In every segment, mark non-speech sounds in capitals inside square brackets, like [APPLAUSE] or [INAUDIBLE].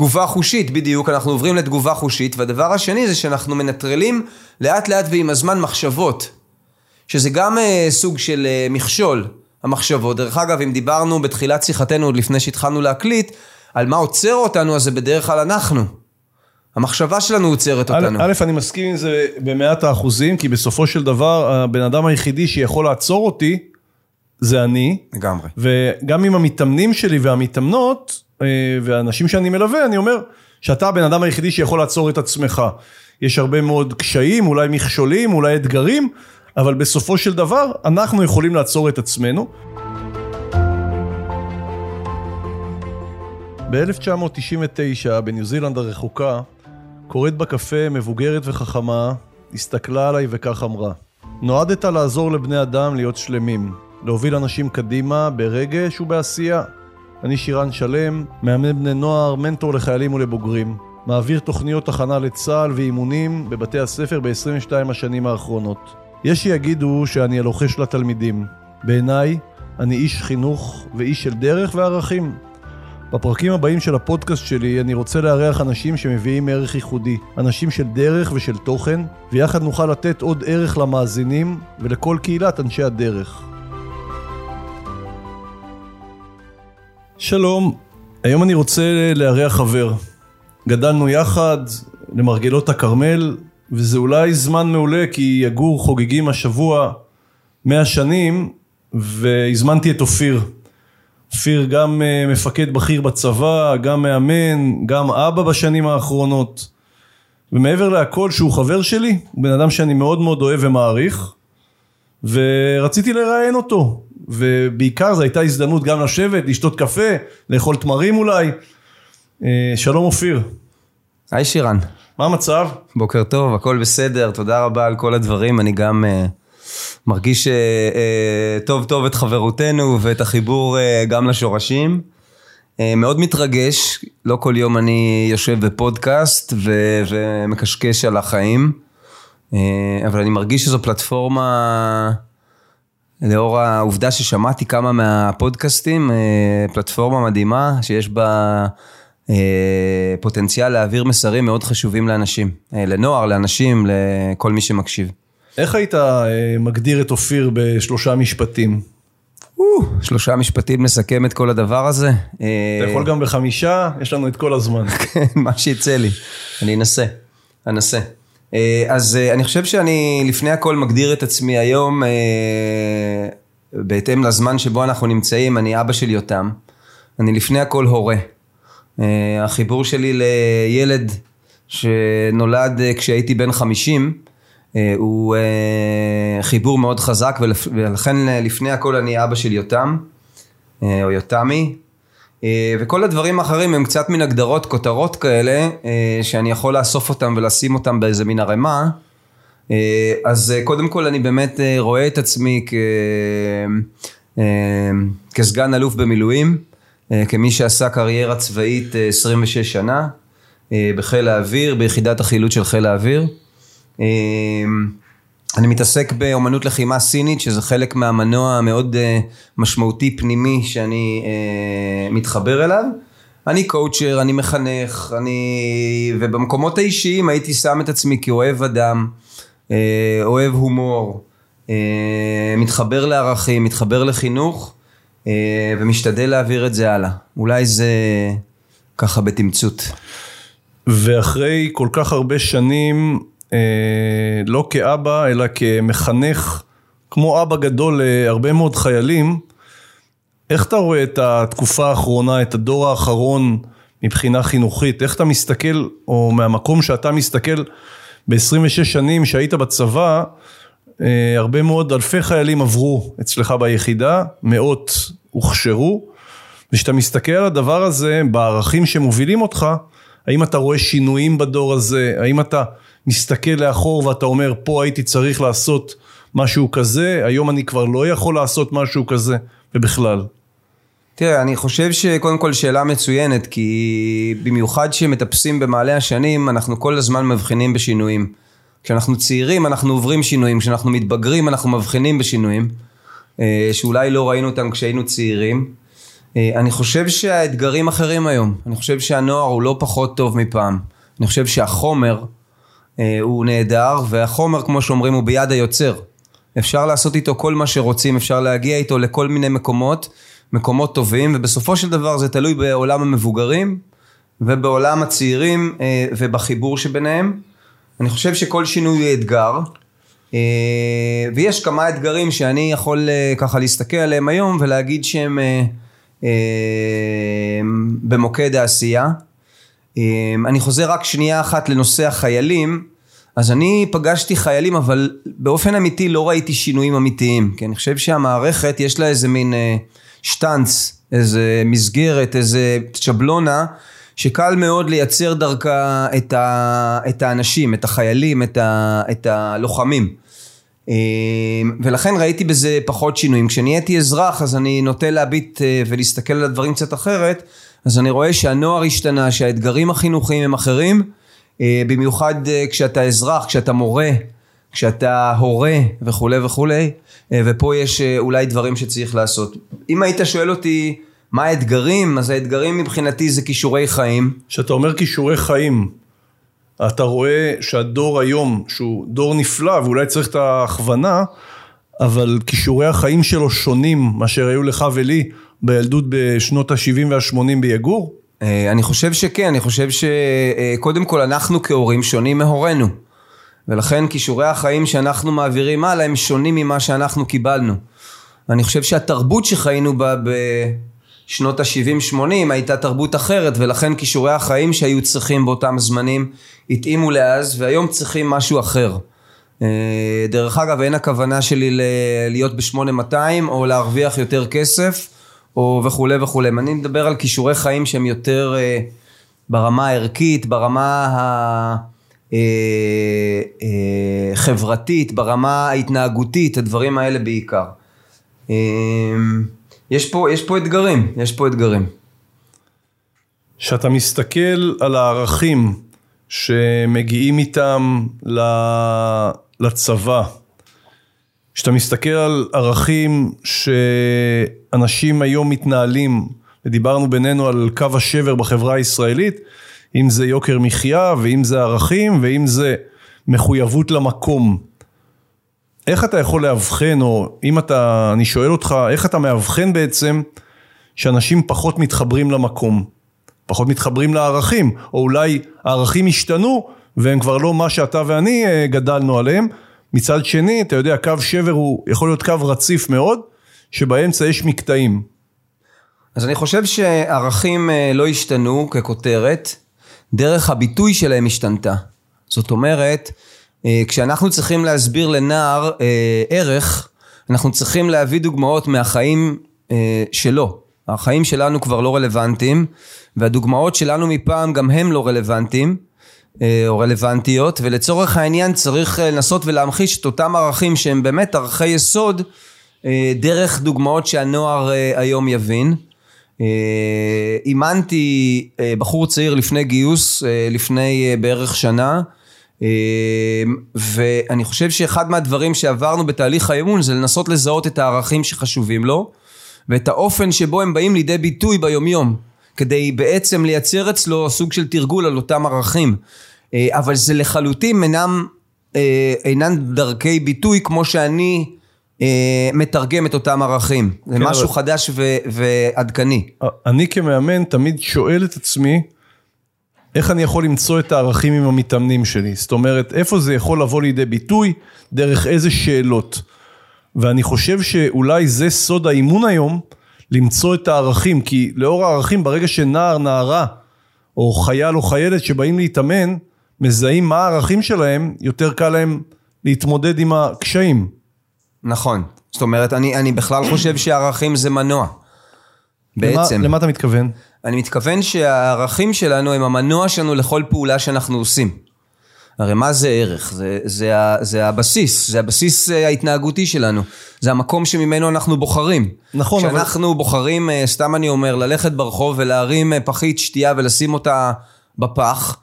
תגובה חושית, בדיוק, אנחנו עוברים לתגובה חושית, והדבר השני זה שאנחנו מנטרלים לאט לאט ועם הזמן מחשבות, שזה גם אה, סוג של אה, מכשול, המחשבות. דרך אגב, אם דיברנו בתחילת שיחתנו, עוד לפני שהתחלנו להקליט, על מה עוצר אותנו, אז זה בדרך כלל אנחנו. המחשבה שלנו עוצרת אותנו. א', אני מסכים עם זה במאת האחוזים, כי בסופו של דבר, הבן אדם היחידי שיכול לעצור אותי, זה אני. לגמרי. וגם עם המתאמנים שלי והמתאמנות, והאנשים שאני מלווה, אני אומר, שאתה הבן אדם היחידי שיכול לעצור את עצמך. יש הרבה מאוד קשיים, אולי מכשולים, אולי אתגרים, אבל בסופו של דבר, אנחנו יכולים לעצור את עצמנו. ב-1999, בניו זילנד הרחוקה, קוראת בקפה מבוגרת וחכמה, הסתכלה עליי וכך אמרה: נועדת לעזור לבני אדם להיות שלמים, להוביל אנשים קדימה ברגש ובעשייה. אני שירן שלם, מאמן בני נוער, מנטור לחיילים ולבוגרים. מעביר תוכניות הכנה לצה"ל ואימונים בבתי הספר ב-22 השנים האחרונות. יש שיגידו שאני הלוחש לתלמידים. בעיניי, אני איש חינוך ואיש של דרך וערכים. בפרקים הבאים של הפודקאסט שלי אני רוצה לארח אנשים שמביאים ערך ייחודי, אנשים של דרך ושל תוכן, ויחד נוכל לתת עוד ערך למאזינים ולכל קהילת אנשי הדרך. שלום, היום אני רוצה לארח חבר. גדלנו יחד למרגלות הכרמל, וזה אולי זמן מעולה כי יגור חוגגים השבוע 100 שנים, והזמנתי את אופיר. אופיר גם אה, מפקד בכיר בצבא, גם מאמן, גם אבא בשנים האחרונות. ומעבר להכל שהוא חבר שלי, הוא בן אדם שאני מאוד מאוד אוהב ומעריך, ורציתי לראיין אותו. ובעיקר זו הייתה הזדמנות גם לשבת, לשתות קפה, לאכול תמרים אולי. אה, שלום אופיר. היי שירן. מה המצב? בוקר טוב, הכל בסדר, תודה רבה על כל הדברים, אני גם uh, מרגיש uh, uh, טוב טוב את חברותנו ואת החיבור uh, גם לשורשים. Uh, מאוד מתרגש, לא כל יום אני יושב בפודקאסט ו- ומקשקש על החיים, uh, אבל אני מרגיש שזו פלטפורמה, לאור העובדה ששמעתי כמה מהפודקאסטים, uh, פלטפורמה מדהימה שיש בה... אה, פוטנציאל להעביר מסרים מאוד חשובים לאנשים, אה, לנוער, לאנשים, לכל מי שמקשיב. איך היית אה, מגדיר את אופיר בשלושה משפטים? שלושה משפטים לסכם את כל הדבר הזה. אתה יכול גם בחמישה, יש לנו את כל הזמן. [LAUGHS] כן, מה שיצא לי, אני אנסה, אנסה. אז אני חושב שאני לפני הכל מגדיר את עצמי היום, בהתאם לזמן שבו אנחנו נמצאים, אני אבא של יותם. אני לפני הכל הורה. אה, החיבור שלי לילד שנולד אה, כשהייתי בן 50 אה, הוא חיבור מאוד חזק ולכן לפני הכל אני אבא של יותם או יותמי וכל הדברים האחרים הם קצת מן הגדרות, כותרות כאלה שאני יכול לאסוף אותם ולשים אותם באיזה מין ערימה אז קודם כל אני באמת רואה את עצמי כ... כסגן אלוף במילואים אה, כמי שעשה קריירה צבאית 26 אה, שנה אה, בחיל האוויר, ביחידת החילוץ של חיל האוויר. אני מתעסק באומנות לחימה סינית, שזה חלק מהמנוע המאוד משמעותי פנימי שאני מתחבר אליו. אני קואוצ'ר, אני מחנך, אני... ובמקומות האישיים הייתי שם את עצמי כאוהב אדם, אוהב הומור, מתחבר לערכים, מתחבר לחינוך. אה, ומשתדל להעביר את זה הלאה. אולי זה ככה בתמצות. ואחרי כל כך הרבה שנים, אה, לא כאבא, אלא כמחנך, כמו אבא גדול להרבה מאוד חיילים, איך אתה רואה את התקופה האחרונה, את הדור האחרון מבחינה חינוכית? איך אתה מסתכל, או מהמקום שאתה מסתכל ב-26 שנים שהיית בצבא, אה, הרבה מאוד, אלפי חיילים עברו אצלך ביחידה, מאות הוכשרו, וכשאתה מסתכל על הדבר הזה, בערכים שמובילים אותך, האם אתה רואה שינויים בדור הזה, האם אתה מסתכל לאחור ואתה אומר, פה הייתי צריך לעשות משהו כזה, היום אני כבר לא יכול לעשות משהו כזה, ובכלל. תראה, אני חושב שקודם כל שאלה מצוינת, כי במיוחד שמטפסים במעלה השנים, אנחנו כל הזמן מבחינים בשינויים. כשאנחנו צעירים אנחנו עוברים שינויים, כשאנחנו מתבגרים אנחנו מבחינים בשינויים, אה, שאולי לא ראינו אותם כשהיינו צעירים. אה, אני חושב שהאתגרים אחרים היום. אני חושב שהנוער הוא לא פחות טוב מפעם. אני חושב שהחומר הוא נהדר, והחומר, כמו שאומרים, הוא ביד היוצר. אפשר לעשות איתו כל מה שרוצים, אפשר להגיע איתו לכל מיני מקומות, מקומות טובים, ובסופו של דבר זה תלוי בעולם המבוגרים ובעולם הצעירים אה, ובחיבור שביניהם. אני חושב שכל שינוי הוא אתגר, אה, ויש כמה אתגרים שאני יכול אה, ככה להסתכל עליהם היום ולהגיד שהם במוקד העשייה. אני חוזר רק שנייה אחת לנושא החיילים. אז אני פגשתי חיילים, אבל באופן אמיתי לא ראיתי שינויים אמיתיים. כי אני חושב שהמערכת, יש לה איזה מין אה, שטאנץ, איזה מסגרת, איזה שבלונה, שקל מאוד לייצר דרכה את, ה, את האנשים, את החיילים, את, ה, את הלוחמים. אה, ולכן ראיתי בזה פחות שינויים. כשנהייתי אזרח, אז אני נוטה להביט אה, ולהסתכל על הדברים קצת אחרת, אז אני רואה שהנוער השתנה, שהאתגרים החינוכיים הם אחרים. אה, במיוחד אה, כשאתה אזרח, כשאתה מורה, כשאתה הורה וכולי וכולי, אה, ופה יש אולי דברים שצריך לעשות. אם היית שואל אותי מה האתגרים, אז האתגרים מבחינתי זה כישורי חיים. כשאתה אומר כישורי חיים, אתה רואה שהדור היום, שהוא דור נפלא ואולי צריך את ההכוונה, אבל כישורי החיים שלו שונים מאשר היו לך ולי בילדות בשנות ה-70 וה-80 ביגור? אה, אני חושב שכן, אני חושב שקודם כל אנחנו כהורים שונים מהורינו. ולכן כישורי החיים שאנחנו מעבירים הלאה הם שונים ממה שאנחנו קיבלנו. אני חושב שהתרבות שחיינו בה בשנות ה-70-80 הייתה תרבות אחרת ולכן כישורי החיים שהיו צריכים באותם זמנים התאימו לאז והיום צריכים משהו אחר. אה, דרך אגב אין הכוונה שלי להיות ב-8200 או להרוויח יותר כסף או וכולי וכולי. אני מדבר על כישורי חיים שהם יותר אה, ברמה הערכית, ברמה החברתית, אה, אה, ברמה ההתנהגותית, הדברים האלה בעיקר. אה, יש פה, יש פה אתגרים, יש פה אתגרים. כשאתה מסתכל על הערכים שמגיעים איתם לצבא, כשאתה מסתכל על ערכים שאנשים היום מתנהלים, ודיברנו בינינו על קו השבר בחברה הישראלית, אם זה יוקר מחיה, ואם זה ערכים, ואם זה מחויבות למקום. איך אתה יכול לאבחן, או אם אתה, אני שואל אותך, איך אתה מאבחן בעצם שאנשים פחות מתחברים למקום, פחות מתחברים לערכים, או אולי הערכים השתנו והם כבר לא מה שאתה ואני אה, גדלנו עליהם, מצד שני, אתה יודע, קו שבר הוא יכול להיות קו רציף מאוד, שבאמצע יש מקטעים. אז אני חושב שערכים אה, לא השתנו ככותרת, דרך הביטוי שלהם השתנתה. זאת אומרת, אה, כשאנחנו צריכים להסביר לנער אה, ערך, אנחנו צריכים להביא דוגמאות מהחיים שלו. החיים שלנו כבר לא רלוונטיים, והדוגמאות שלנו מפעם גם הם לא רלוונטיים. אה, או רלוונטיות, ולצורך העניין צריך אה, לנסות ולהמחיש את אותם ערכים שהם באמת ערכי יסוד אה, דרך דוגמאות שהנוער היום יבין. אימנתי בחור צעיר לפני גיוס, לפני בערך שנה, ואני חושב שאחד מהדברים שעברנו בתהליך האמון זה לנסות לזהות את הערכים שחשובים לו, ואת האופן שבו הם באים לידי ביטוי ביומיום. כדי בעצם לייצר אצלו סוג של תרגול על אותם ערכים. אה, אבל זה לחלוטין אינם, אה, אינן דרכי ביטוי כמו שאני אה, מתרגם את אותם ערכים. זה כן, משהו אבל... חדש ו- ועדכני. אני כמאמן תמיד שואל את עצמי, איך אני יכול למצוא את הערכים עם המתאמנים שלי? זאת אומרת, איפה זה יכול לבוא לידי ביטוי, דרך איזה שאלות. ואני חושב שאולי זה סוד האימון היום, למצוא את הערכים, כי לאור הערכים ברגע שנער, נערה, או חייל או חיילת שבאים להתאמן, מזהים מה הערכים שלהם, יותר קל להם להתמודד עם הקשיים. נכון. זאת אומרת, אני, אני בכלל חושב שערכים זה מנוע. בעצם. למה, למה אתה מתכוון? אני מתכוון שהערכים שלנו הם המנוע שלנו לכל פעולה שאנחנו עושים. הרי מה זה ערך? זה, זה, זה הבסיס, זה הבסיס אה, ההתנהגותי שלנו. זה המקום שממנו אנחנו בוחרים. נכון, אבל... כשאנחנו בוחרים, אה, סתם אני אומר, ללכת ברחוב ולהרים אה, פחית שתייה ולשים אותה בפח,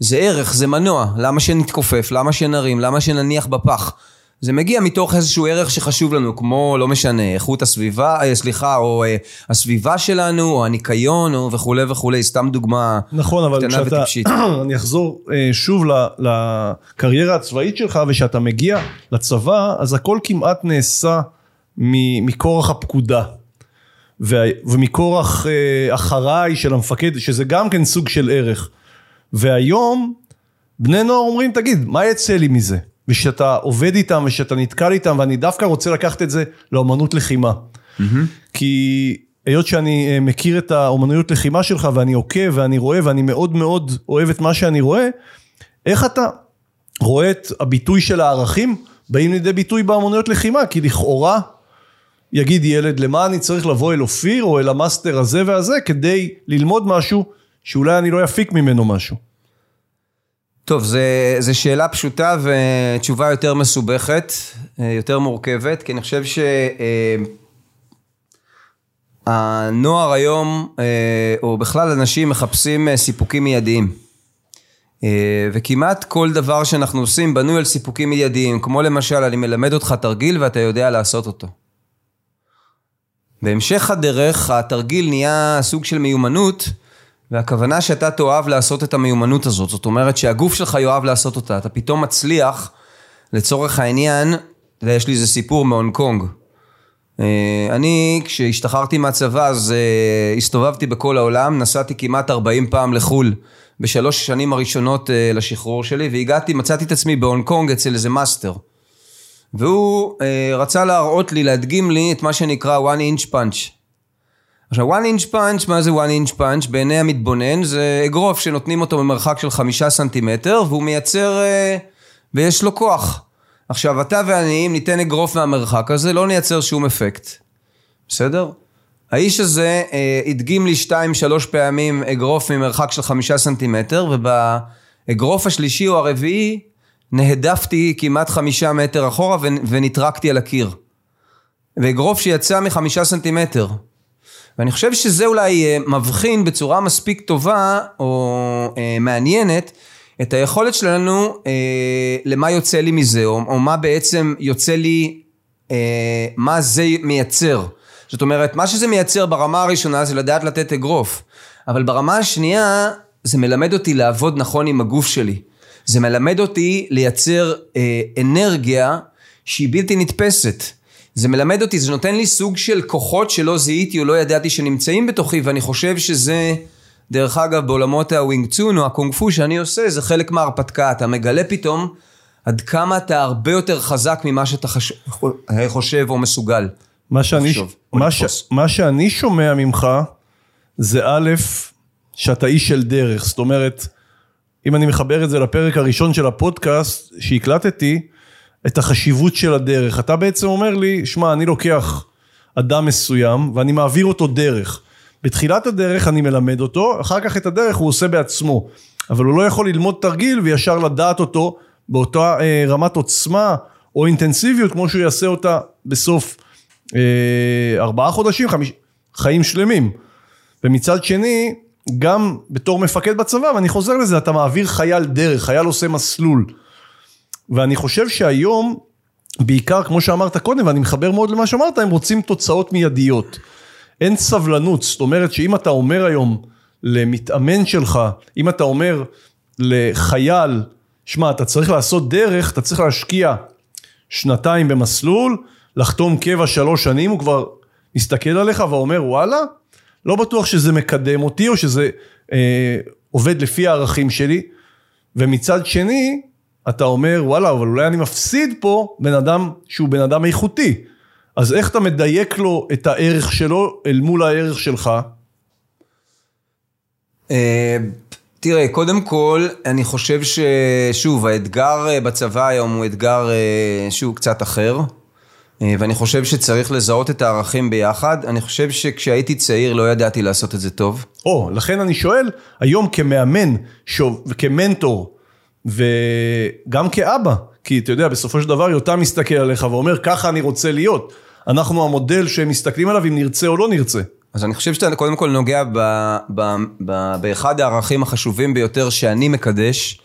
זה ערך, זה מנוע. למה שנתכופף? למה שנרים? למה שנניח בפח? זה מגיע מתוך איזשהו ערך שחשוב לנו, כמו, לא משנה, איכות הסביבה, אה, סליחה, או אה, הסביבה שלנו, או הניקיון, או וכולי וכולי, סתם דוגמה נכון, אבל קטנה כשאתה, וטיפשית. [CLEARS THROAT] אני אחזור אה, שוב ל- לקריירה הצבאית שלך, ושאתה מגיע לצבא, אז הכל כמעט נעשה מ- מכורח הפקודה. וה- ומכורח אה, אחריי של המפקד, שזה גם כן סוג של ערך. והיום, בני נוער אומרים, תגיד, מה יצא לי מזה? ושאתה עובד איתם ושאתה נתקל איתם, ואני דווקא רוצה לקחת את זה לאמנות לחימה. כי היות שאני אה, מכיר את האומנויות לחימה שלך ואני עוקב ואני רואה ואני מאוד מאוד אוהב את מה שאני רואה, איך אתה רואה את הביטוי של הערכים באים לידי ביטוי באומנויות לחימה? כי לכאורה יגיד ילד למה אני צריך לבוא אל אופיר או אל המאסטר הזה והזה כדי ללמוד משהו שאולי אני לא אפיק ממנו משהו. טוב, זו שאלה פשוטה ותשובה יותר מסובכת, אה, יותר מורכבת, כי אני חושב שהנוער היום, אה, או בכלל אנשים מחפשים אה, סיפוקים מיידיים. וכמעט כל דבר שאנחנו עושים בנוי על סיפוקים מיידיים, כמו למשל, אני מלמד אותך תרגיל ואתה יודע לעשות אותו. בהמשך הדרך, התרגיל נהיה סוג של מיומנות, והכוונה שאתה תאהב לעשות את המיומנות הזאת, זאת אומרת שהגוף שלך יאהב לעשות אותה, אתה פתאום מצליח, לצורך העניין, אתה יודע, יש לי איזה סיפור מהונג קונג. אה, אני, כשהשתחררתי מהצבא, אז אה, הסתובבתי בכל העולם, נסעתי כמעט 40 פעם לחו"ל, בשלוש השנים הראשונות אה, לשחרור שלי, והגעתי, מצאתי את עצמי בהונג קונג אצל איזה מאסטר. והוא רצה להראות לי, להדגים לי את מה שנקרא one inch punch. עכשיו, one inch punch, מה זה one inch punch? בעיני המתבונן זה אגרוף שנותנים אותו במרחק של חמישה סנטימטר, והוא מייצר, אה, ויש לו כוח. עכשיו, אתה ואני, אם ניתן אגרוף מהמרחק הזה, לא נייצר שום אפקט. בסדר? האיש הזה אה, הדגים לי שתיים, שלוש פעמים אגרוף ממרחק של חמישה סנטימטר, ובאגרוף השלישי או הרביעי, נהדפתי כמעט חמישה מטר אחורה ונטרקתי על הקיר. ואגרוף שיצא מחמישה סנטימטר. ואני חושב שזה אולי אה, מבחין בצורה מספיק טובה או אה, מעניינת את היכולת שלנו אה, למה יוצא לי מזה, או, או מה בעצם יוצא לי, אה, מה זה מייצר. זאת אומרת, מה שזה מייצר ברמה הראשונה זה לדעת לתת אגרוף, אבל ברמה השנייה זה מלמד אותי לעבוד נכון עם הגוף שלי. זה מלמד אותי לייצר אה, אנרגיה שהיא בלתי נתפסת. זה מלמד אותי, זה נותן לי סוג של כוחות שלא זיהיתי או לא ידעתי שנמצאים בתוכי, ואני חושב שזה, דרך אגב, בעולמות הווינג צ'ון או הקונג פו שאני עושה, זה חלק מההרפתקה. אתה מגלה פתאום עד כמה אתה הרבה יותר חזק ממה שאתה חש... חושב או מסוגל. מה שאני, לחשוב, מה, ש. מה שאני שומע ממך זה א', שאתה איש של דרך, זאת אומרת, אם אני מחבר את זה לפרק הראשון של הפודקאסט שהקלטתי, את החשיבות של הדרך. אתה בעצם אומר לי, שמע, אני לוקח אדם מסוים ואני מעביר אותו דרך. בתחילת הדרך אני מלמד אותו, אחר כך את הדרך הוא עושה בעצמו. אבל הוא לא יכול ללמוד תרגיל וישר לדעת אותו באותה אה, רמת עוצמה או אינטנסיביות כמו שהוא יעשה אותה בסוף אה, ארבעה חודשים, חמיש... חיים שלמים. ומצד שני, גם בתור מפקד בצבא, ואני חוזר לזה, אתה מעביר חייל דרך, חייל עושה מסלול. ואני חושב שהיום, בעיקר כמו שאמרת קודם, ואני מחבר מאוד למה שאמרת, הם רוצים תוצאות מיידיות. אין סבלנות, זאת אומרת שאם אתה אומר היום למתאמן שלך, אם אתה אומר לחייל, שמע, אתה צריך לעשות דרך, אתה צריך להשקיע שנתיים במסלול, לחתום קבע שלוש שנים, הוא כבר מסתכל עליך ואומר, וואלה, לא בטוח שזה מקדם אותי או שזה אה, עובד לפי הערכים שלי, ומצד שני, אתה אומר, וואלה, אבל אולי אני מפסיד פה בן אדם שהוא בן אדם איכותי. אז איך אתה מדייק לו את הערך שלו אל מול הערך שלך? אה, תראה, קודם כל, אני חושב ששוב, האתגר אה, בצבא היום הוא אתגר אה, שהוא קצת אחר, ואני חושב שצריך לזהות את הערכים ביחד. אני חושב שכשהייתי צעיר לא ידעתי לעשות את זה טוב. או, לכן אני שואל, היום כמאמן שוב, וכמנטור, וגם כאבא, כי אתה יודע, בסופו של דבר יותם מסתכל עליך ואומר, ככה אני רוצה להיות. אנחנו המודל שהם מסתכלים עליו אם נרצה או לא נרצה. אז אני חושב שאתה קודם כל נוגע ב, ב, ב, באחד הערכים החשובים ביותר שאני מקדש,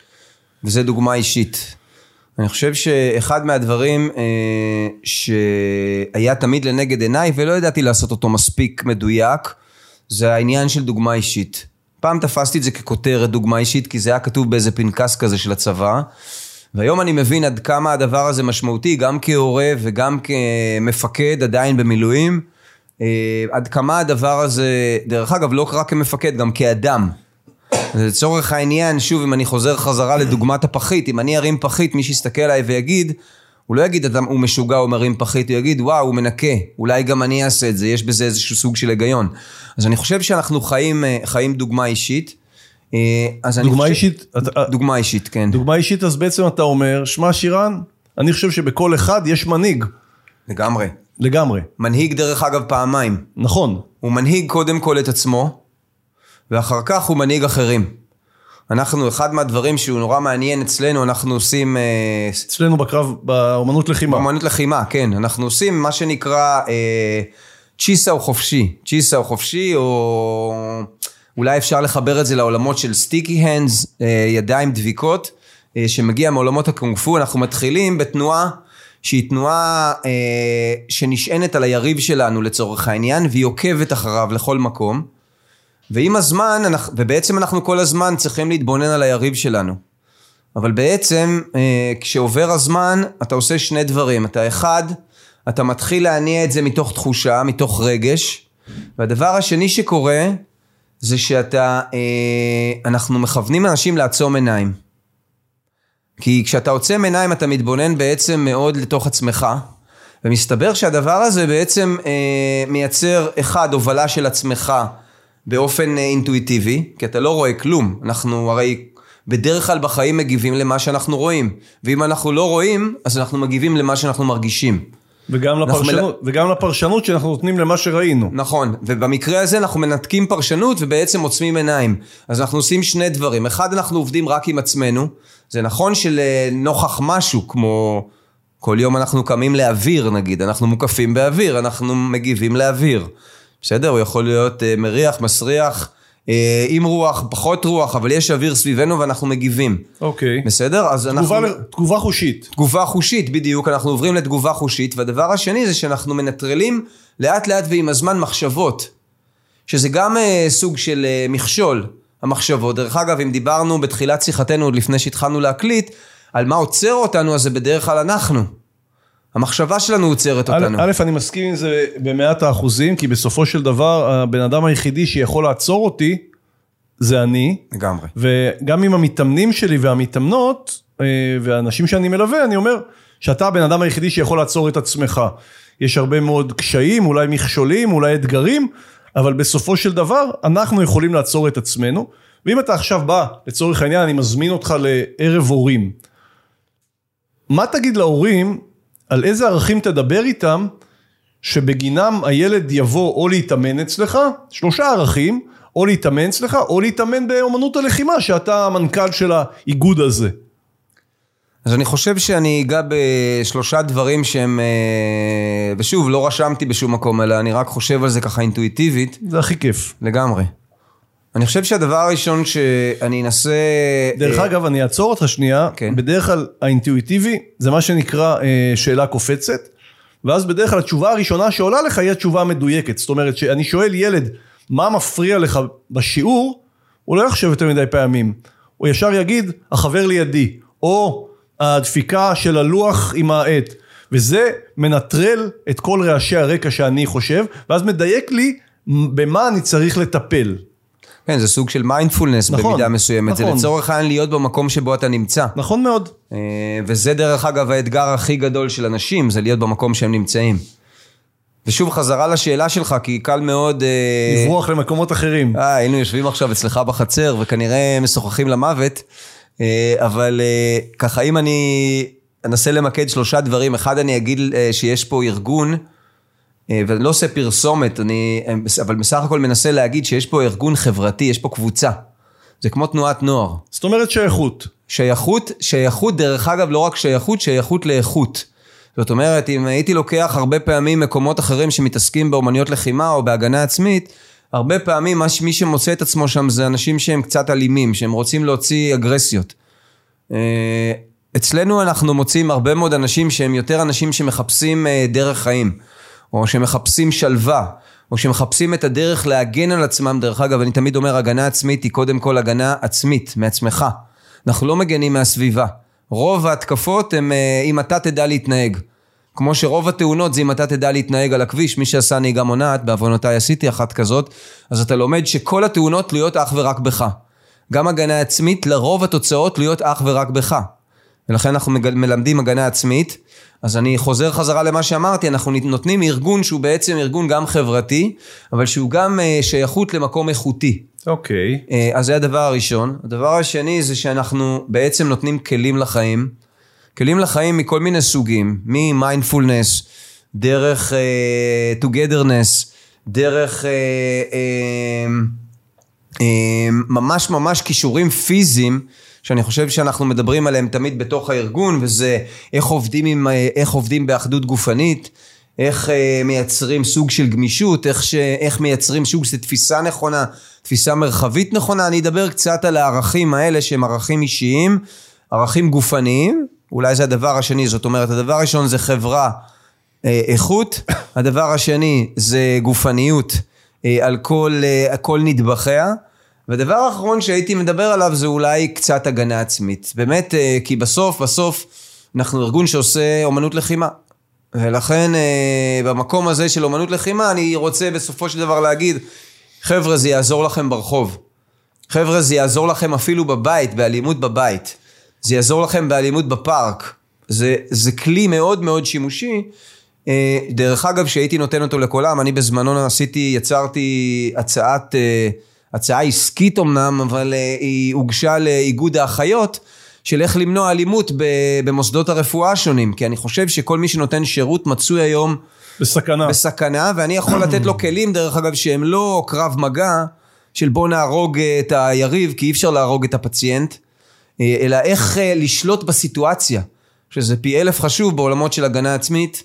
וזה דוגמה אישית. אני חושב שאחד מהדברים אה, שהיה תמיד לנגד עיניי ולא ידעתי לעשות אותו מספיק מדויק, זה העניין של דוגמה אישית. פעם תפסתי את זה ככותרת דוגמה אישית, כי זה היה כתוב באיזה פנקס כזה של הצבא. והיום אני מבין עד כמה הדבר הזה משמעותי, גם כהורה וגם כמפקד עדיין במילואים. אה, עד כמה הדבר הזה, דרך אגב, לא רק כמפקד, גם כאדם. לצורך העניין, שוב, אם אני חוזר חזרה לדוגמת הפחית, אם אני ארים פחית, מי שיסתכל עליי ויגיד, הוא לא יגיד, הוא משוגע, הוא מרים פחית, הוא יגיד, וואו, הוא מנקה, אולי גם אני אעשה את זה, יש בזה איזשהו סוג של היגיון. אז אני חושב שאנחנו חיים, אה, חיים דוגמה אישית. אה, אז דוגמה חושב, אישית? אתה- דוגמה אישית, כן. דוגמה אישית, אז בעצם אתה אומר, שמע שירן, אני חושב שבכל אחד יש מנהיג, לגמרי. לגמרי. מנהיג דרך אגב פעמיים. נכון. הוא מנהיג קודם כל את עצמו, ואחר כך הוא מנהיג אחרים. אנחנו, אחד מהדברים שהוא נורא מעניין אצלנו, אנחנו עושים אה, אצלנו בקרב, באומנות לחימה. באמנות לחימה, כן. אנחנו עושים מה שנקרא אה, צ'יסה הוא חופשי. צ'יסה הוא חופשי, או אולי אפשר לחבר את זה לעולמות של סטיקי הנדס, אה, ידיים דביקות, אה, שמגיע מעולמות הקונג פו. אנחנו מתחילים בתנועה שהיא תנועה אה, שנשענת על היריב שלנו לצורך העניין, והיא עוקבת אחריו לכל מקום. ועם הזמן, אנחנו, ובעצם אנחנו כל הזמן צריכים להתבונן על היריב שלנו. אבל בעצם אה, כשעובר הזמן אתה עושה שני דברים. אתה אחד, אתה מתחיל להניע את זה מתוך תחושה, מתוך רגש. והדבר השני שקורה זה שאתה, אה, אנחנו מכוונים אנשים לעצום עיניים. כי כשאתה עוצם עיניים אתה מתבונן בעצם מאוד לתוך עצמך. ומסתבר שהדבר הזה בעצם אה, מייצר אחד, הובלה של עצמך באופן אה, אינטואיטיבי, כי אתה לא רואה כלום. אנחנו הרי בדרך כלל בחיים מגיבים למה שאנחנו רואים. ואם אנחנו לא רואים, אז אנחנו מגיבים למה שאנחנו מרגישים. וגם לפרשנות, וגם לפרשנות שאנחנו נותנים למה שראינו. נכון, ובמקרה הזה אנחנו מנתקים פרשנות ובעצם עוצמים עיניים. אז אנחנו עושים שני דברים. אחד, אנחנו עובדים רק עם עצמנו. זה נכון שלנוכח משהו כמו... כל יום אנחנו קמים לאוויר נגיד, אנחנו מוקפים באוויר, אנחנו מגיבים לאוויר. בסדר? הוא יכול להיות אה, מריח, מסריח, אה, עם רוח, פחות רוח, אבל יש אוויר סביבנו ואנחנו מגיבים. אוקיי. בסדר? אז אנחנו... תגובה, ל- תגובה חושית. תגובה חושית, בדיוק, אנחנו עוברים לתגובה חושית, והדבר השני זה שאנחנו מנטרלים לאט לאט ועם הזמן מחשבות, שזה גם אה, סוג של אה, מכשול, המחשבות. דרך אגב, אם דיברנו בתחילת שיחתנו, עוד לפני שהתחלנו להקליט, על מה עוצר אותנו, אז זה בדרך כלל אנחנו. המחשבה שלנו עוצרת אותנו. א', אני מסכים עם זה במאת האחוזים, כי בסופו של דבר, הבן אדם היחידי שיכול לעצור אותי, זה אני. לגמרי. וגם עם המתאמנים שלי והמתאמנות, אה, והאנשים שאני מלווה, אני אומר שאתה הבן אדם היחידי שיכול לעצור את עצמך. יש הרבה מאוד קשיים, אולי מכשולים, אולי אתגרים, אבל בסופו של דבר, אנחנו יכולים לעצור את עצמנו. ואם אתה עכשיו בא, לצורך העניין, אני מזמין אותך לערב הורים. מה תגיד להורים, על איזה ערכים תדבר איתם, שבגינם הילד יבוא או להתאמן אצלך, שלושה ערכים, או להתאמן אצלך, או להתאמן באומנות הלחימה, שאתה המנכ"ל של האיגוד הזה. אז אני חושב שאני אגע בשלושה דברים שהם, אה, ושוב, לא רשמתי בשום מקום, אלא אני רק חושב על זה ככה אינטואיטיבית, זה הכי כיף. לגמרי. אני חושב שהדבר הראשון שאני אנסה... דרך אה, אגב, אני אעצור אותך שנייה, כן. בדרך כלל האינטואיטיבי זה מה שנקרא אה, שאלה קופצת, ואז בדרך כלל התשובה הראשונה שעולה לך היא התשובה המדויקת. זאת אומרת, שאני שואל ילד, מה מפריע לך בשיעור, הוא לא יחשב יותר מדי פעמים. הוא ישר יגיד, החבר לידי, או הדפיקה של הלוח עם העט. וזה מנטרל את כל רעשי הרקע שאני חושב, ואז מדייק לי במה אני צריך לטפל. כן, זה סוג של מיינדפולנס נכון, במידה מסוימת. זה נכון. לצורך העניין להיות במקום שבו אתה נמצא. נכון מאוד. אה, וזה דרך אגב האתגר הכי גדול של אנשים, זה להיות במקום שהם נמצאים. ושוב, חזרה לשאלה שלך, כי קל מאוד... אה, לברוח למקומות אחרים. אה, היינו יושבים עכשיו אצלך בחצר וכנראה משוחחים למוות, אה, אבל אה, ככה אם אני אנסה למקד שלושה דברים, אחד אני אגיד אה, שיש פה ארגון, אה, ואני לא עושה פרסומת, אני, אה, אבל בסך הכל מנסה להגיד שיש פה ארגון חברתי, יש פה קבוצה. זה כמו תנועת נוער. זאת אומרת שייכות. שייכות, שייכות דרך אגב לא רק שייכות, שייכות לאיכות. זאת אומרת, אם הייתי לוקח הרבה פעמים מקומות אחרים שמתעסקים באומנויות לחימה או בהגנה עצמית, הרבה פעמים מי שמוצא את עצמו שם זה אנשים שהם קצת אלימים, שהם רוצים להוציא אגרסיות. אה, אצלנו אנחנו מוצאים הרבה מאוד אנשים שהם יותר אנשים שמחפשים אה, דרך חיים, או שמחפשים שלווה, או שמחפשים את הדרך להגן על עצמם. דרך אגב, אני תמיד אומר, הגנה עצמית היא קודם כל הגנה עצמית, מעצמך. אנחנו לא מגנים מהסביבה. רוב ההתקפות הם אה, אם אתה תדע להתנהג. כמו שרוב התאונות זה אם אתה תדע להתנהג על הכביש, מי שעשה נהיגה מונעת, בעוונותיי עשיתי אחת כזאת, אז אתה לומד שכל התאונות תלויות אך ורק בך. גם הגנה עצמית, לרוב התוצאות תלויות אך ורק בך. ולכן אנחנו מלמדים הגנה עצמית. אז אני חוזר חזרה למה שאמרתי, אנחנו נותנים ארגון שהוא בעצם ארגון גם חברתי, אבל שהוא גם אה, שייכות למקום איכותי. אוקיי. Okay. אה, אז זה הדבר הראשון. הדבר השני זה שאנחנו בעצם נותנים כלים לחיים. כלים לחיים מכל מיני סוגים, ממיינדפולנס, דרך uh, togetherness, דרך uh, uh, uh, ממש ממש כישורים פיזיים. שאני חושב שאנחנו מדברים עליהם תמיד בתוך הארגון, וזה איך עובדים, עם, איך עובדים באחדות גופנית, איך אה, מייצרים סוג של גמישות, איך, ש, איך מייצרים סוג של תפיסה נכונה, תפיסה מרחבית נכונה. אני אדבר קצת על הערכים האלה שהם ערכים אישיים, ערכים גופניים, אולי זה הדבר השני, זאת אומרת, הדבר הראשון זה חברה, אה, איכות, הדבר השני זה גופניות אה, על כל, אה, כל נדבכיה. והדבר האחרון שהייתי מדבר עליו זה אולי קצת הגנה עצמית. באמת, אה, כי בסוף, בסוף, אנחנו ארגון שעושה אומנות לחימה. ולכן אה, במקום הזה של אומנות לחימה, אני רוצה בסופו של דבר להגיד, חבר'ה, זה יעזור לכם ברחוב. חבר'ה, זה יעזור לכם אפילו בבית, באלימות בבית. זה יעזור לכם באלימות בפארק. זה, זה כלי מאוד מאוד שימושי. אה, דרך אגב, שהייתי נותן אותו לכולם, אני בזמנו עשיתי, יצרתי הצעת... הצעה עסקית אמנם, אבל אה, היא הוגשה לאיגוד האחיות, של איך למנוע אלימות במוסדות הרפואה השונים, כי אני חושב שכל מי שנותן שירות מצוי היום בסכנה. בסכנה, ואני יכול לתת לו כלים, דרך אגב, שהם לא קרב מגע, של בוא נהרוג אה, את היריב, כי אי אפשר להרוג את הפציינט, אה, אלא איך לשלוט בסיטואציה, שזה פי אלף חשוב בעולמות של הגנה עצמית,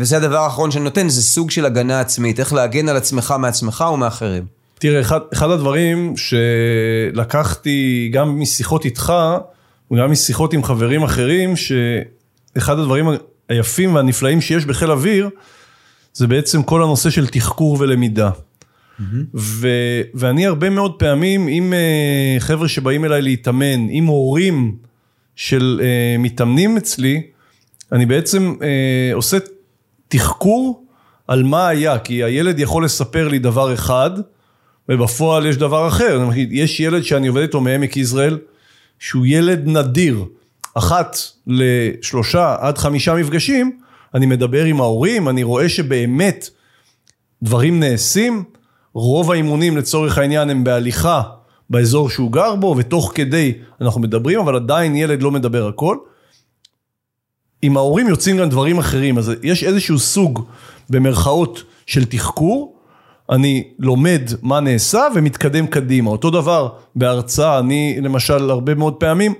וזה הדבר האחרון שאני נותן, זה סוג של הגנה עצמית, איך להגן על עצמך מעצמך ומאחרים. תראה, אחד, אחד הדברים שלקחתי גם משיחות איתך, וגם משיחות עם חברים אחרים, שאחד הדברים היפים והנפלאים שיש בחיל אוויר, זה בעצם כל הנושא של תחקור ולמידה. Mm-hmm. ו, ואני הרבה מאוד פעמים עם uh, חבר'ה שבאים אליי להתאמן, עם הורים של uh, מתאמנים אצלי, אני בעצם uh, עושה תחקור על מה היה, כי הילד יכול לספר לי דבר אחד, ובפועל יש דבר אחר, יש ילד שאני עובד איתו מעמק יזרעאל, שהוא ילד נדיר, אחת לשלושה עד חמישה מפגשים, אני מדבר עם ההורים, אני רואה שבאמת דברים נעשים, רוב האימונים לצורך העניין הם בהליכה באזור שהוא גר בו, ותוך כדי אנחנו מדברים, אבל עדיין ילד לא מדבר הכל. עם ההורים יוצאים גם דברים אחרים, אז יש איזשהו סוג במרכאות של תחקור, אני לומד מה נעשה ומתקדם קדימה. אותו דבר בהרצאה, אני למשל הרבה מאוד פעמים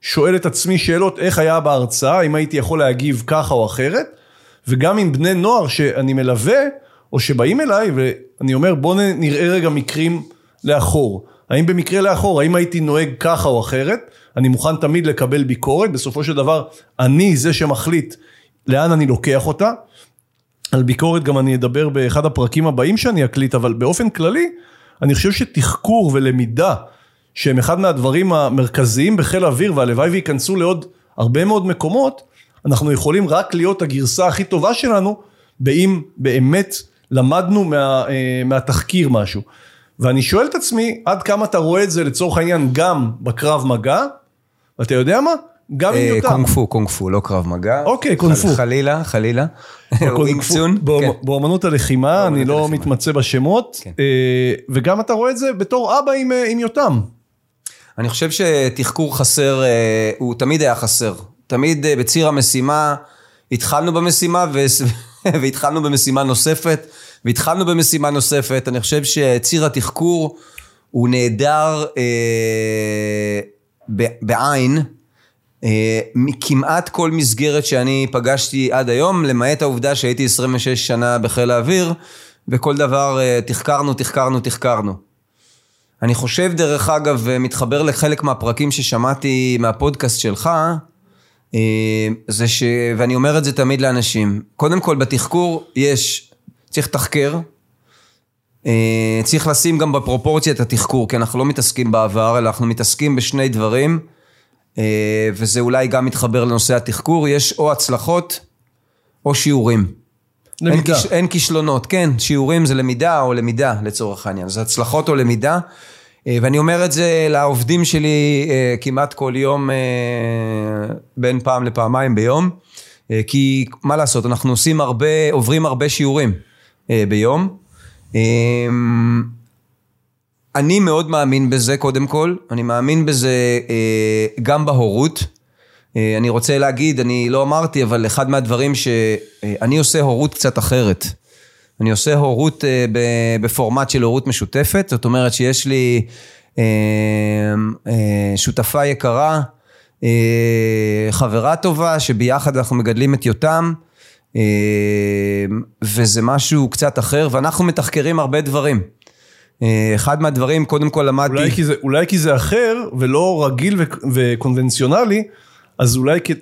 שואל את עצמי שאלות איך היה בהרצאה, אם הייתי יכול להגיב ככה או אחרת, וגם עם בני נוער שאני מלווה, או שבאים אליי, ואני אומר בוא נראה רגע מקרים לאחור. האם במקרה לאחור, האם הייתי נוהג ככה או אחרת? אני מוכן תמיד לקבל ביקורת, בסופו של דבר אני זה שמחליט לאן אני לוקח אותה, על ביקורת גם אני אדבר באחד הפרקים הבאים שאני אקליט, אבל באופן כללי, אני חושב שתחקור ולמידה, שהם אחד מהדברים המרכזיים בחיל האוויר, והלוואי וייכנסו לעוד הרבה מאוד מקומות, אנחנו יכולים רק להיות הגרסה הכי טובה שלנו, באם באמת למדנו מה, אה, מהתחקיר משהו. ואני שואל את עצמי, עד כמה אתה רואה את זה לצורך העניין גם בקרב מגע, ואתה יודע מה? גם אם יותם. קונג פו, קונג פו, לא קרב מגע. אוקיי, קונג פו. חלילה, חלילה. [LAUGHS] ווינגסון. כן. באמנות הלחימה, אני לא מתמצא בשמות, כן. אה, וגם אתה רואה את זה בתור אבא עם אה, יותם. אני חושב שתחקור חסר, אה, הוא תמיד היה חסר. תמיד בציר המשימה, התחלנו במשימה [LAUGHS] והתחלנו במשימה נוספת, והתחלנו במשימה נוספת. אני חושב שציר התחקור הוא נהדר בעין. אה, מכמעט כל מסגרת שאני פגשתי עד היום, למעט העובדה שהייתי 26 שנה בחיל האוויר, וכל דבר אה, תחקרנו, תחקרנו, תחקרנו. אני חושב דרך אגב, מתחבר לחלק מהפרקים ששמעתי מהפודקאסט שלך, אה, זה ש... ואני אומר את זה תמיד לאנשים. קודם כל, בתחקור יש, צריך לתחקר, אה, צריך לשים גם בפרופורציה את התחקור, כי אנחנו לא מתעסקים בעבר, אלא אנחנו מתעסקים בשני דברים, אה, וזה אולי גם מתחבר לנושא התחקור, יש או הצלחות או שיעורים. אין, למידה. כיש, אין כישלונות, כן, שיעורים זה למידה או למידה לצורך העניין, זה הצלחות או למידה. אה, ואני אומר את זה לעובדים שלי אה, כמעט כל יום, אה, בין פעם לפעמיים ביום, אה, כי מה לעשות, אנחנו עושים הרבה, עוברים הרבה שיעורים אה, ביום. אה, אני מאוד מאמין בזה קודם כל, אני מאמין בזה אה, גם בהורות. אה, אני רוצה להגיד, אני לא אמרתי, אבל אחד מהדברים שאני עושה הורות קצת אחרת. אני עושה הורות אה, בפורמט של הורות משותפת, זאת אומרת שיש לי אה, אה, שותפה יקרה, אה, חברה טובה, שביחד אנחנו מגדלים את יותם, אה, וזה משהו קצת אחר, ואנחנו מתחקרים הרבה דברים. אה, אחד מהדברים, קודם כל למדתי... אולי כי, זה, אולי כי זה אחר ולא רגיל ו- וקונבנציונלי, אז אולי כי...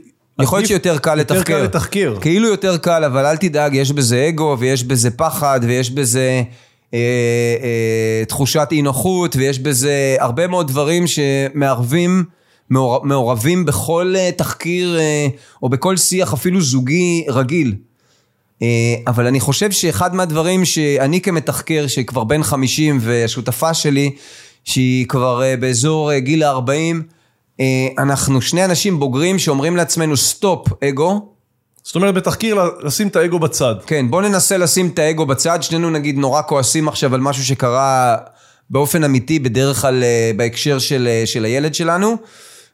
יכול להיות שיותר קל יותר לתחקר. קל לתחקר. כאילו יותר קל, אבל אל תדאג, יש בזה אגו, ויש בזה פחד, ויש בזה אה, אה, תחושת אי נוחות, ויש בזה הרבה מאוד דברים שמערבים, מעור, מעורבים בכל אה, תחקיר, אה, או בכל שיח אפילו זוגי רגיל. אה, אבל אני חושב שאחד מהדברים שאני כמתחקר, שכבר בן 50, והשותפה שלי, שהיא כבר אה, באזור אה, גיל ה-40, אה, אנחנו שני אנשים בוגרים שאומרים לעצמנו stop ego, זאת אומרת בתחקיר לשים את האגו בצד. כן, בוא ננסה לשים את האגו בצד, שנינו נגיד נורא כועסים עכשיו על משהו שקרה באופן אמיתי, בדרך כלל בהקשר של, של הילד שלנו,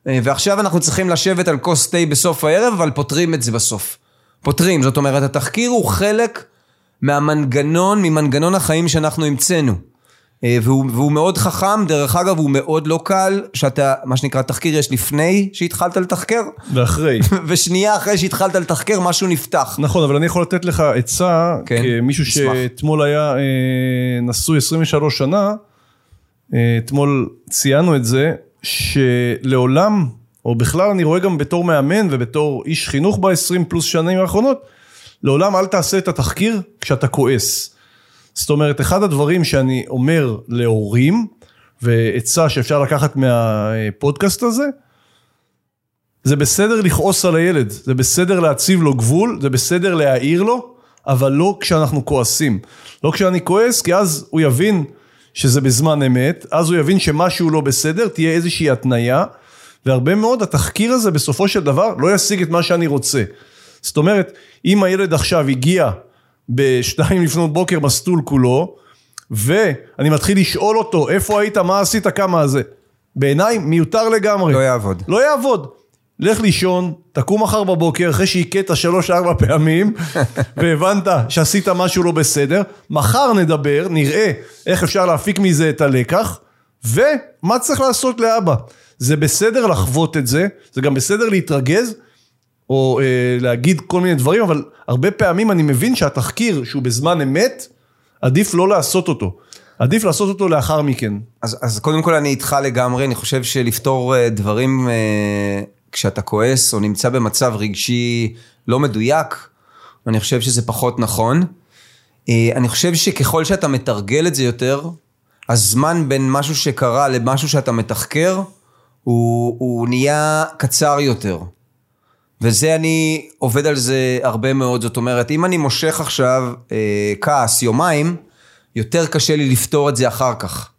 ועכשיו אנחנו צריכים לשבת על כוס תה בסוף הערב, אבל פותרים את זה בסוף. פותרים, זאת אומרת, התחקיר הוא חלק מהמנגנון, ממנגנון החיים שאנחנו המצאנו. אה, והוא, והוא מאוד חכם, דרך אגב, הוא מאוד לא קל, שאתה, מה שנקרא, תחקיר יש לפני שהתחלת לתחקר, ואחרי. [LAUGHS] ושנייה אחרי שהתחלת לתחקר, משהו נפתח. נכון, אבל אני יכול לתת לך עצה, כן, כמישהו אשמח. שאתמול היה אה, נשוי 23 שנה, אה, אתמול ציינו את זה, שלעולם, או בכלל אני רואה גם בתור מאמן ובתור איש חינוך ב-20 פלוס שנים האחרונות, לעולם אל תעשה את התחקיר כשאתה כועס. זאת אומרת, אחד הדברים שאני אומר להורים, ועצה שאפשר לקחת מהפודקאסט הזה, זה בסדר לכעוס על הילד, זה בסדר להציב לו גבול, זה בסדר להעיר לו, אבל לא כשאנחנו כועסים. לא כשאני כועס, כי אז הוא יבין שזה בזמן אמת, אז הוא יבין שמשהו לא בסדר, תהיה איזושהי התניה, והרבה מאוד התחקיר הזה בסופו של דבר לא ישיג את מה שאני רוצה. זאת אומרת, אם הילד עכשיו הגיע בשתיים לפנות בוקר מסטול כולו, ואני מתחיל לשאול אותו, איפה היית, מה עשית, כמה זה, בעיניי מיותר לגמרי. לא יעבוד. לא יעבוד. לך לישון, תקום מחר בבוקר אחרי שהכית שלוש ארבע פעמים [LAUGHS] והבנת שעשית משהו לא בסדר, מחר נדבר, נראה איך אפשר להפיק מזה את הלקח ומה צריך לעשות לאבא. זה בסדר לחוות את זה, זה גם בסדר להתרגז או אה, להגיד כל מיני דברים, אבל הרבה פעמים אני מבין שהתחקיר שהוא בזמן אמת, עדיף לא לעשות אותו. עדיף לעשות אותו לאחר מכן. אז, אז קודם כל אני איתך לגמרי, אני חושב שלפתור אה, דברים אה, כשאתה כועס או נמצא במצב רגשי לא מדויק, אני חושב שזה פחות נכון. אה, אני חושב שככל שאתה מתרגל את זה יותר, הזמן בין משהו שקרה למשהו שאתה מתחקר, הוא, הוא נהיה קצר יותר. וזה אני עובד על זה הרבה מאוד, זאת אומרת, אם אני מושך עכשיו אה, כעס יומיים, יותר קשה לי לפתור את זה אחר כך.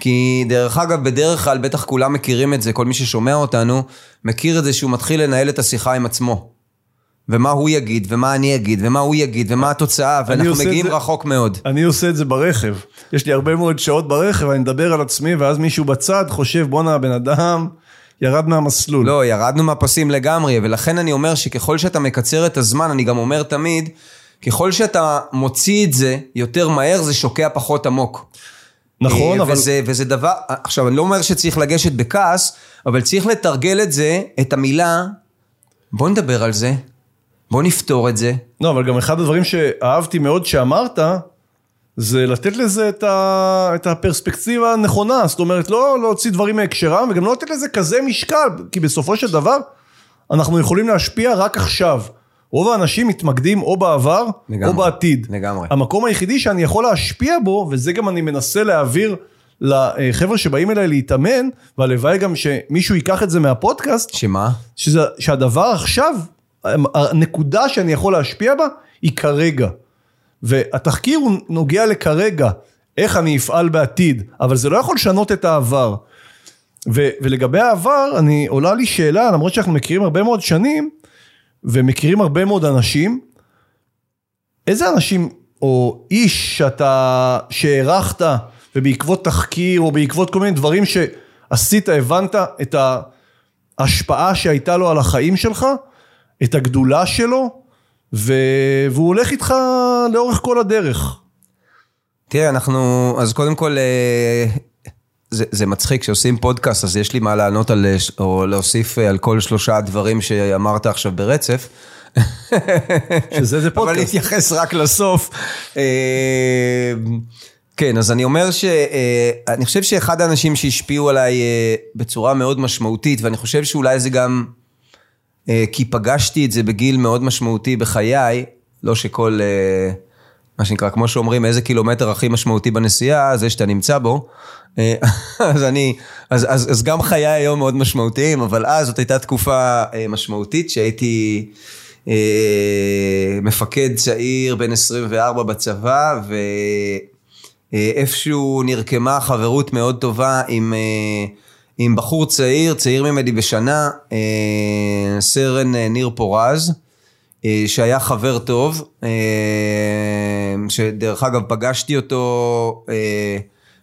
כי דרך אגב, בדרך כלל, בטח כולם מכירים את זה, כל מי ששומע אותנו, מכיר את זה שהוא מתחיל לנהל את השיחה עם עצמו. ומה הוא יגיד, ומה אני אגיד, ומה הוא יגיד, ומה התוצאה, ואנחנו מגיעים זה- רחוק מאוד. אני עושה את זה ברכב. יש לי הרבה מאוד שעות ברכב, אני מדבר על עצמי, ואז מישהו בצד חושב, בואנה, הבן אדם ירד מהמסלול. לא, ירדנו מהפסים לגמרי, ולכן אני אומר שככל שאתה מקצר את הזמן, אני גם אומר תמיד, ככל שאתה מוציא את זה יותר מהר, זה שוקע פחות עמוק. נכון, אה, אבל... וזה, וזה דבר, עכשיו, אני לא אומר שצריך לגשת בכעס, אבל צריך לתרגל את זה, את המילה, בוא נדבר על זה, בוא נפתור את זה. לא, אבל גם אחד הדברים שאהבתי מאוד שאמרת, זה לתת לזה את, ה... את הפרספקטיבה הנכונה. זאת אומרת, לא להוציא דברים מהקשרם, וגם לא לתת לזה כזה משקל, כי בסופו של דבר, אנחנו יכולים להשפיע רק עכשיו. רוב האנשים מתמקדים או בעבר לגמרי, או בעתיד. לגמרי. המקום היחידי שאני יכול להשפיע בו, וזה גם אני מנסה להעביר לחבר'ה שבאים אליי להתאמן, והלוואי גם שמישהו ייקח את זה מהפודקאסט, שמה? שזה, שהדבר עכשיו, הנקודה שאני יכול להשפיע בה, היא כרגע. והתחקיר הוא נוגע לכרגע, איך אני אפעל בעתיד, אבל זה לא יכול לשנות את העבר. ו, ולגבי העבר, אני, עולה לי שאלה, למרות שאנחנו מכירים הרבה מאוד שנים, ומכירים הרבה מאוד אנשים, איזה אנשים, או איש שאתה, שהערכת, ובעקבות תחקיר, או בעקבות כל מיני דברים שעשית, הבנת את ההשפעה שהייתה לו על החיים שלך, את הגדולה שלו, ו... והוא הולך איתך לאורך כל הדרך. תראה, אנחנו, אז קודם כל, אה, זה, זה מצחיק, כשעושים פודקאסט, אז יש לי מה לענות על, או להוסיף אה, על כל שלושה דברים שאמרת עכשיו ברצף. שזה זה [LAUGHS] פודקאסט. אבל נתייחס רק לסוף. אה, כן, אז אני אומר שאני חושב שאחד האנשים שהשפיעו עליי בצורה מאוד משמעותית, ואני חושב שאולי זה גם כי פגשתי את זה בגיל מאוד משמעותי בחיי, לא שכל... מה שנקרא, כמו שאומרים, איזה קילומטר הכי משמעותי בנסיעה, זה שאתה נמצא בו. אה, [LAUGHS] אז אני, אז, אז, אז גם חיי היום מאוד משמעותיים, אבל אז זאת הייתה תקופה אה, משמעותית שהייתי אה, מפקד צעיר בן 24 בצבא, ואיפשהו נרקמה חברות מאוד טובה עם, עם בחור צעיר, צעיר ממני בשנה, סרן ניר פורז. אה, שהיה חבר טוב, אה, שדרך אגב פגשתי אותו אה,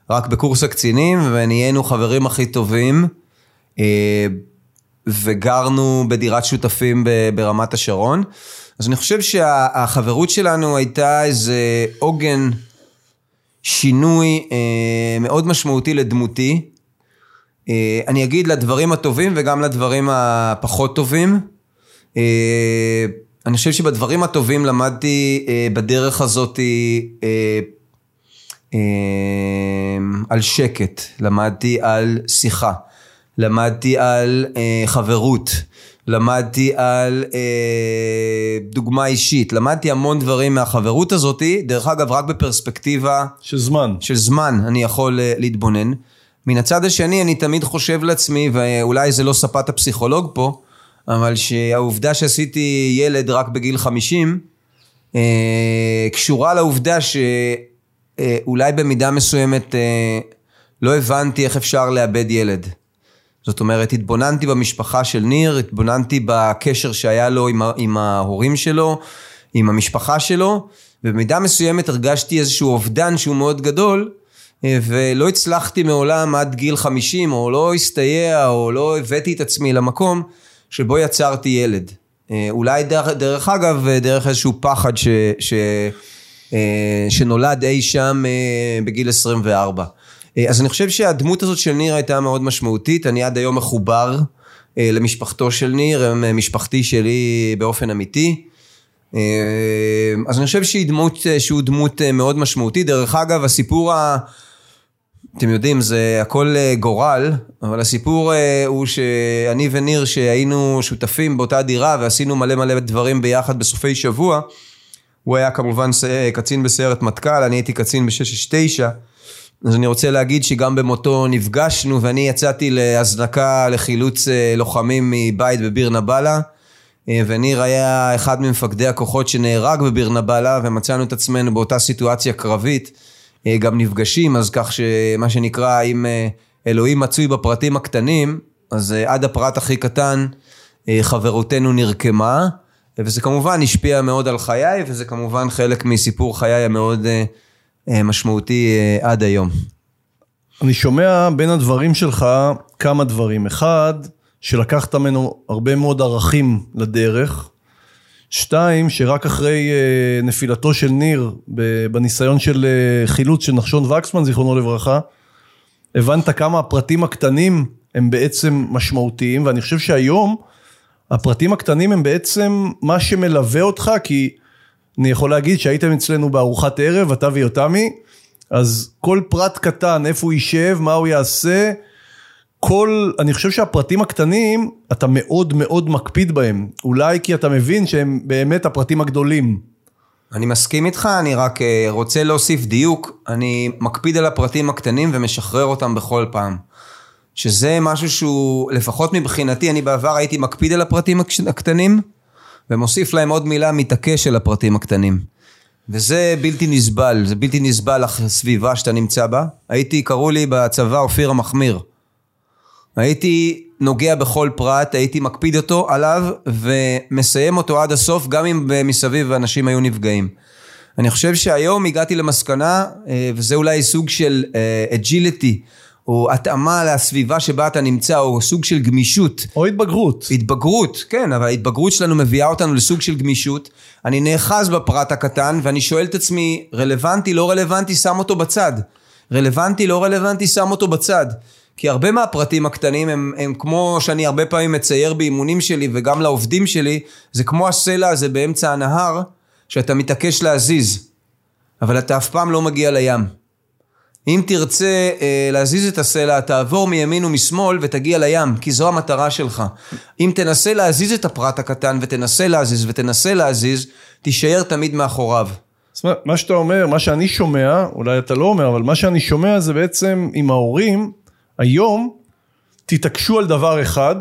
רק בקורס הקצינים ונהיינו חברים הכי טובים וגרנו בדירת שותפים ברמת השרון. אז אני חושב שהחברות שלנו הייתה איזה עוגן שינוי מאוד משמעותי לדמותי. אני אגיד לדברים הטובים וגם לדברים הפחות טובים. אני חושב שבדברים הטובים למדתי אה, בדרך הזאת אה, אה, על שקט, למדתי על שיחה, למדתי על אה, חברות, למדתי על אה, דוגמה אישית, למדתי המון דברים מהחברות הזאת, דרך אגב רק בפרספקטיבה של זמן, של זמן אני יכול אה, להתבונן. מן הצד השני אני תמיד חושב לעצמי, ואולי זה לא ספת הפסיכולוג פה, אבל שהעובדה שעשיתי ילד רק בגיל 50, אה, קשורה לעובדה שאולי במידה מסוימת אה, לא הבנתי איך אפשר לאבד ילד. זאת אומרת, התבוננתי במשפחה של ניר, התבוננתי בקשר שהיה לו עם, ההורים שלו, עם המשפחה שלו, ובמידה מסוימת הרגשתי איזשהו אובדן שהוא מאוד גדול, אה, ולא הצלחתי מעולם עד גיל 50, או לא הסתייע, או לא הבאתי את עצמי למקום שבו יצרתי ילד. אה, אולי דרך, דרך אגב, דרך איזשהו פחד ש, ש, אה, שנולד אי שם אה, בגיל 24. אז אני חושב שהדמות הזאת של ניר הייתה מאוד משמעותית, אני עד היום מחובר למשפחתו של ניר, משפחתי שלי באופן אמיתי. אז אני חושב שהיא דמות, שהוא דמות מאוד משמעותית. דרך אגב, הסיפור ה... אתם יודעים, זה הכל אה, גורל, אבל הסיפור אה, הוא שאני וניר שהיינו שותפים באותה דירה ועשינו מלא מלא דברים ביחד בסופי שבוע, הוא היה כמובן קצין בסיירת מטכ"ל, אני הייתי קצין ב-669, אז אני רוצה להגיד שגם במותו נפגשנו ואני יצאתי להזנקה לחילוץ אה, לוחמים מבית בביר נבאללה. וניר היה אחד ממפקדי הכוחות שנהרג בביר נבאללה ומצאנו את עצמנו באותה סיטואציה קרבית. אה, גם נפגשים, אז כך שמה שנקרא, אם אה, אלוהים מצוי בפרטים הקטנים, אז אה, עד הפרט הכי קטן חברותנו נרקמה, וזה כמובן השפיע מאוד על חיי, וזה כמובן חלק מסיפור חיי המאוד משמעותי עד היום. אני שומע בין הדברים שלך כמה דברים. אחד, שלקחת ממנו הרבה מאוד ערכים לדרך, שתיים, שרק אחרי אה, נפילתו של ניר, בניסיון של אה, חילוץ של נחשון וקסמן, זיכרונו לברכה, הבנת כמה הפרטים הקטנים הם בעצם משמעותיים, ואני חושב שהיום הפרטים הקטנים הם בעצם מה שמלווה אותך, כי אני יכול להגיד שהייתם אצלנו בארוחת ערב, אתה ויותמי, אז כל פרט קטן, איפה הוא יישב, מה הוא יעשה, כל, אני חושב שהפרטים הקטנים, אתה מאוד מאוד מקפיד בהם. אולי כי אתה מבין שהם באמת הפרטים הגדולים. אני מסכים איתך, אני רק אה, רוצה להוסיף דיוק. אני מקפיד על הפרטים הקטנים ומשחרר אותם בכל פעם. שזה משהו שהוא, לפחות מבחינתי, אני בעבר הייתי מקפיד על הפרטים הקטנים, ומוסיף להם עוד מילה מתעקש על הפרטים הקטנים. וזה בלתי נסבל, זה בלתי נסבל הסביבה שאתה נמצא בה. הייתי, קראו לי בצבא אופיר המחמיר. הייתי נוגע בכל פרט, הייתי מקפיד אותו עליו ומסיים אותו עד הסוף, גם אם מסביב אנשים היו נפגעים. אני חושב שהיום הגעתי למסקנה, אה, וזה אולי סוג של agility, או התאמה לסביבה שבה אתה נמצא, או סוג של גמישות. או התבגרות. התבגרות, כן, אבל ההתבגרות שלנו מביאה אותנו לסוג של גמישות. אני נאחז בפרט הקטן, ואני שואל את עצמי, רלוונטי, לא רלוונטי, שם אותו בצד. רלוונטי, לא רלוונטי, שם אותו בצד. כי הרבה מהפרטים הקטנים הם, הם כמו שאני הרבה פעמים מצייר באימונים שלי וגם לעובדים שלי, זה כמו הסלע הזה באמצע הנהר, שאתה מתעקש להזיז, אבל אתה אף פעם לא מגיע לים. אם תרצה אה, להזיז את הסלע, תעבור מימין ומשמאל ותגיע לים, כי זו המטרה שלך. אם תנסה להזיז את הפרט הקטן ותנסה להזיז ותנסה להזיז, תישאר תמיד מאחוריו. זאת אומרת, מה שאתה אומר, מה שאני שומע, אולי אתה לא אומר, אבל מה שאני שומע זה בעצם עם ההורים, היום תתעקשו על דבר אחד,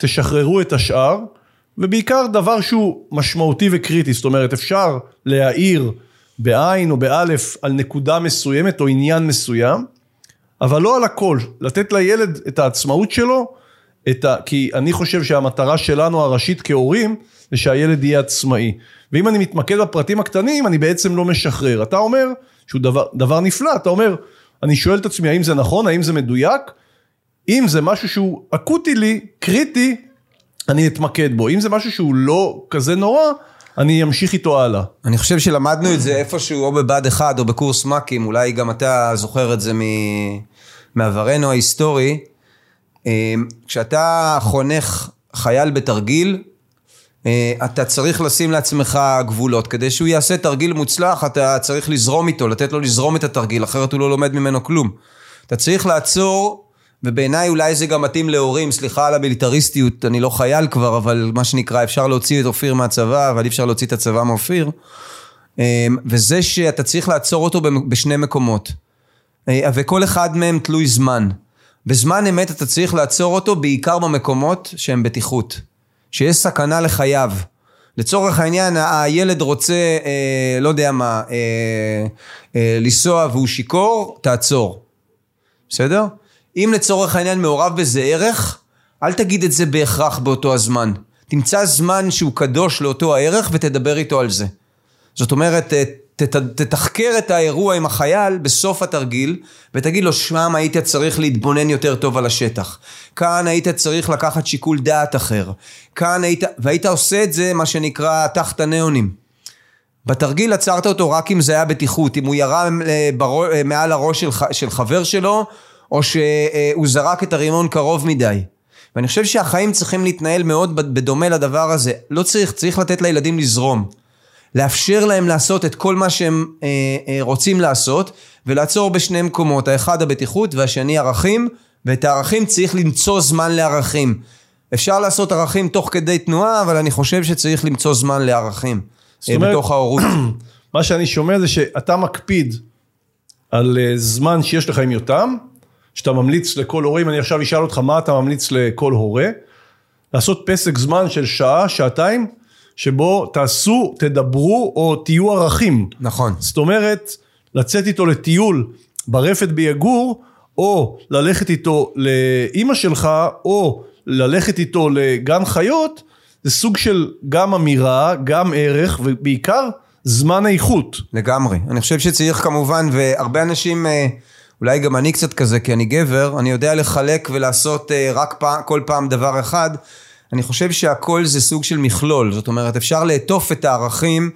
תשחררו את השאר, ובעיקר דבר שהוא משמעותי וקריטי, זאת אומרת אפשר להעיר בעין או באלף על נקודה מסוימת או עניין מסוים, אבל לא על הכל, לתת לילד את העצמאות שלו, את ה... כי אני חושב שהמטרה שלנו הראשית כהורים זה שהילד יהיה עצמאי. ואם אני מתמקד בפרטים הקטנים, אני בעצם לא משחרר. אתה אומר שהוא דבר, דבר נפלא, אתה אומר, אני שואל את עצמי האם זה נכון, האם זה מדויק, אם זה משהו שהוא אקוטי לי, קריטי, אני אתמקד בו. אם זה משהו שהוא לא כזה נורא, אני אמשיך איתו הלאה. אני חושב שלמדנו את זה איפשהו או בבה"ד 1 או בקורס מ"כים, אולי גם אתה זוכר את זה מ... מעברנו ההיסטורי. אה, כשאתה חונך חייל בתרגיל, אתה צריך לשים לעצמך גבולות. כדי שהוא יעשה תרגיל מוצלח, אתה צריך לזרום איתו, לתת לו לזרום את התרגיל, אחרת הוא לא לומד ממנו כלום. אתה צריך לעצור, ובעיניי אולי זה גם מתאים להורים, סליחה על המיליטריסטיות, אני לא חייל כבר, אבל מה שנקרא, אפשר להוציא את אופיר מהצבא, אבל אי אפשר להוציא את הצבא מאופיר. אה, וזה שאתה צריך לעצור אותו בשני מקומות. אה, וכל אחד מהם תלוי זמן. בזמן אמת אתה צריך לעצור אותו בעיקר במקומות שהם בטיחות. שיש סכנה לחייו. לצורך העניין הילד רוצה, אה, לא יודע מה, אה, אה, לנסוע והוא שיכור, תעצור. בסדר? אם לצורך העניין מעורב בזה ערך, אל תגיד את זה בהכרח באותו הזמן. תמצא זמן שהוא קדוש לאותו הערך ותדבר איתו על זה. זאת אומרת, תת, תתחקר את האירוע עם החייל בסוף התרגיל ותגיד לו שם היית צריך להתבונן יותר טוב על השטח. כאן היית צריך לקחת שיקול דעת אחר. כאן היית והיית עושה את זה מה שנקרא תחת הניאונים בתרגיל עצרת אותו רק אם זה היה בטיחות. אם הוא ירה ברו, מעל הראש של, של חבר שלו או שהוא זרק את הרימון קרוב מדי. ואני חושב שהחיים צריכים להתנהל מאוד בדומה לדבר הזה. לא צריך, צריך לתת לילדים לזרום לאפשר להם לעשות את כל מה שהם אה, אה, רוצים לעשות ולעצור בשני מקומות, האחד הבטיחות והשני ערכים ואת הערכים צריך למצוא זמן לערכים. אפשר לעשות ערכים תוך כדי תנועה אבל אני חושב שצריך למצוא זמן לערכים אה, אומרת, בתוך ההורות. [CLEARS THROAT] מה שאני שומע זה שאתה מקפיד על אה, זמן שיש לך עם יותם, שאתה ממליץ לכל הורה, אם אני עכשיו אשאל אותך מה אתה ממליץ לכל הורה, לעשות פסק זמן של שעה, שעתיים, שבו תעשו, תדברו או תהיו ערכים. נכון. זאת אומרת, לצאת איתו לטיול ברפת ביגור, או ללכת איתו לאימא שלך, או ללכת איתו לגן חיות, זה סוג של גם אמירה, גם ערך, ובעיקר זמן איכות. לגמרי. אני חושב שצריך כמובן, והרבה אנשים... אה, אולי גם אני קצת כזה כי אני גבר, אני יודע לחלק ולעשות אה, רק פעם, כל פעם דבר אחד, אני חושב שהכל זה סוג של מכלול, זאת אומרת אפשר לעטוף את הערכים